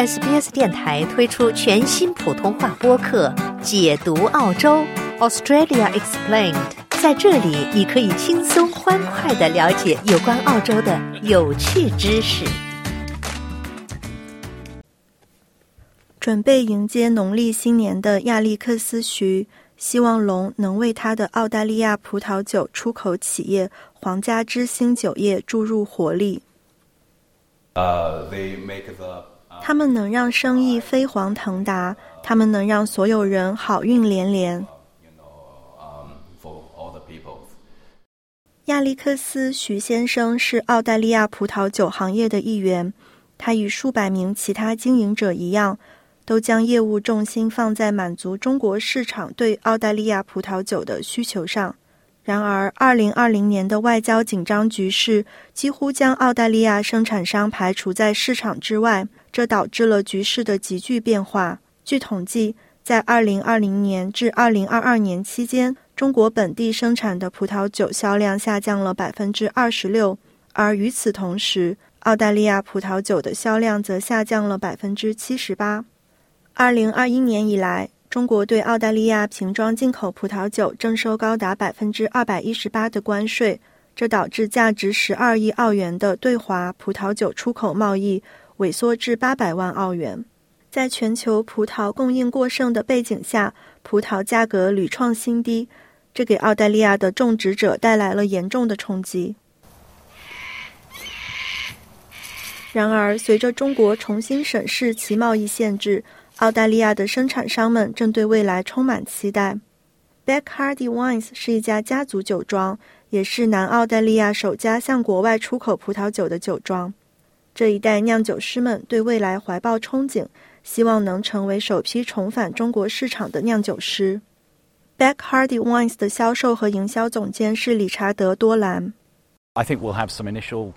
SBS 电台推出全新普通话播客《解读澳洲 Australia Explained》。在这里，你可以轻松欢快的了解有关澳洲的有趣知识。准备迎接农历新年的亚历克斯徐，希望龙能为他的澳大利亚葡萄酒出口企业皇家之星酒业注入活力。他们能让生意飞黄腾达，他们能让所有人好运连连。亚历克斯·徐先生是澳大利亚葡萄酒行业的一员，他与数百名其他经营者一样，都将业务重心放在满足中国市场对澳大利亚葡萄酒的需求上。然而，二零二零年的外交紧张局势几乎将澳大利亚生产商排除在市场之外。这导致了局势的急剧变化。据统计，在2020年至2022年期间，中国本地生产的葡萄酒销量下降了26%，而与此同时，澳大利亚葡萄酒的销量则下降了78%。2021年以来，中国对澳大利亚瓶装进口葡萄酒征收高达百分之二百一十八的关税，这导致价值十二亿澳元的对华葡萄酒出口贸易。萎缩至八百万澳元，在全球葡萄供应过剩的背景下，葡萄价格屡创新低，这给澳大利亚的种植者带来了严重的冲击。然而，随着中国重新审视其贸易限制，澳大利亚的生产商们正对未来充满期待。Beck Hardy Wines 是一家家族酒庄，也是南澳大利亚首家向国外出口葡萄酒的酒庄。这一代酿酒师们对未来怀抱憧憬，希望能成为首批重返中国市场的酿酒师。Back Hardy Wines 的销售和营销总监是理查德·多兰。I think we'll have some initial.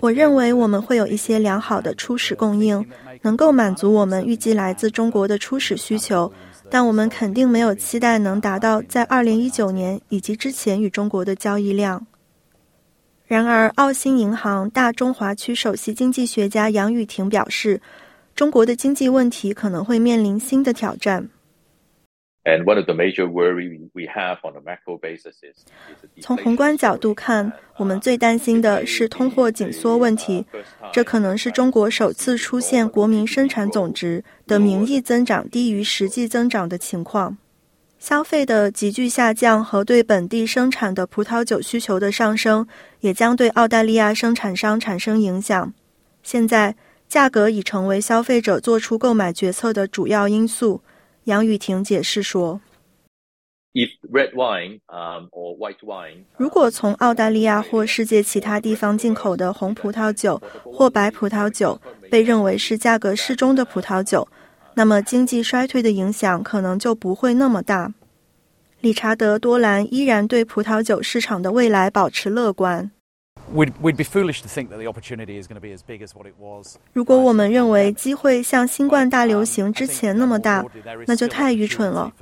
我认为我们会有一些良好的初始供应，能够满足我们预计来自中国的初始需求，但我们肯定没有期待能达到在2019年以及之前与中国的交易量。然而，澳新银行大中华区首席经济学家杨雨婷表示，中国的经济问题可能会面临新的挑战。从宏观角度看，我们最担心的是通货紧缩问题，这可能是中国首次出现国民生产总值的名义增长低于实际增长的情况。消费的急剧下降和对本地生产的葡萄酒需求的上升，也将对澳大利亚生产商产生影响。现在，价格已成为消费者做出购买决策的主要因素。杨雨婷解释说：“如果从澳大利亚或世界其他地方进口的红葡萄酒或白葡萄酒被认为是价格适中的葡萄酒。”那么，经济衰退的影响可能就不会那么大。理查德·多兰依然对葡萄酒市场的未来保持乐观。如果我们认为机会像新冠大流行之前那么大，那就太愚蠢了。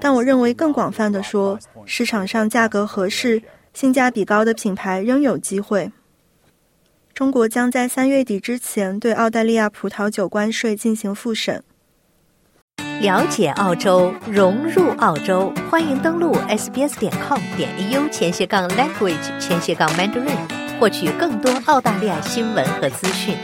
但我认为，更广泛的说，市场上价格合适、性价比高的品牌仍有机会。中国将在三月底之前对澳大利亚葡萄酒关税进行复审。了解澳洲，融入澳洲，欢迎登录 sbs 点 com 点 au 前斜杠 language 前斜杠 mandarin，获取更多澳大利亚新闻和资讯。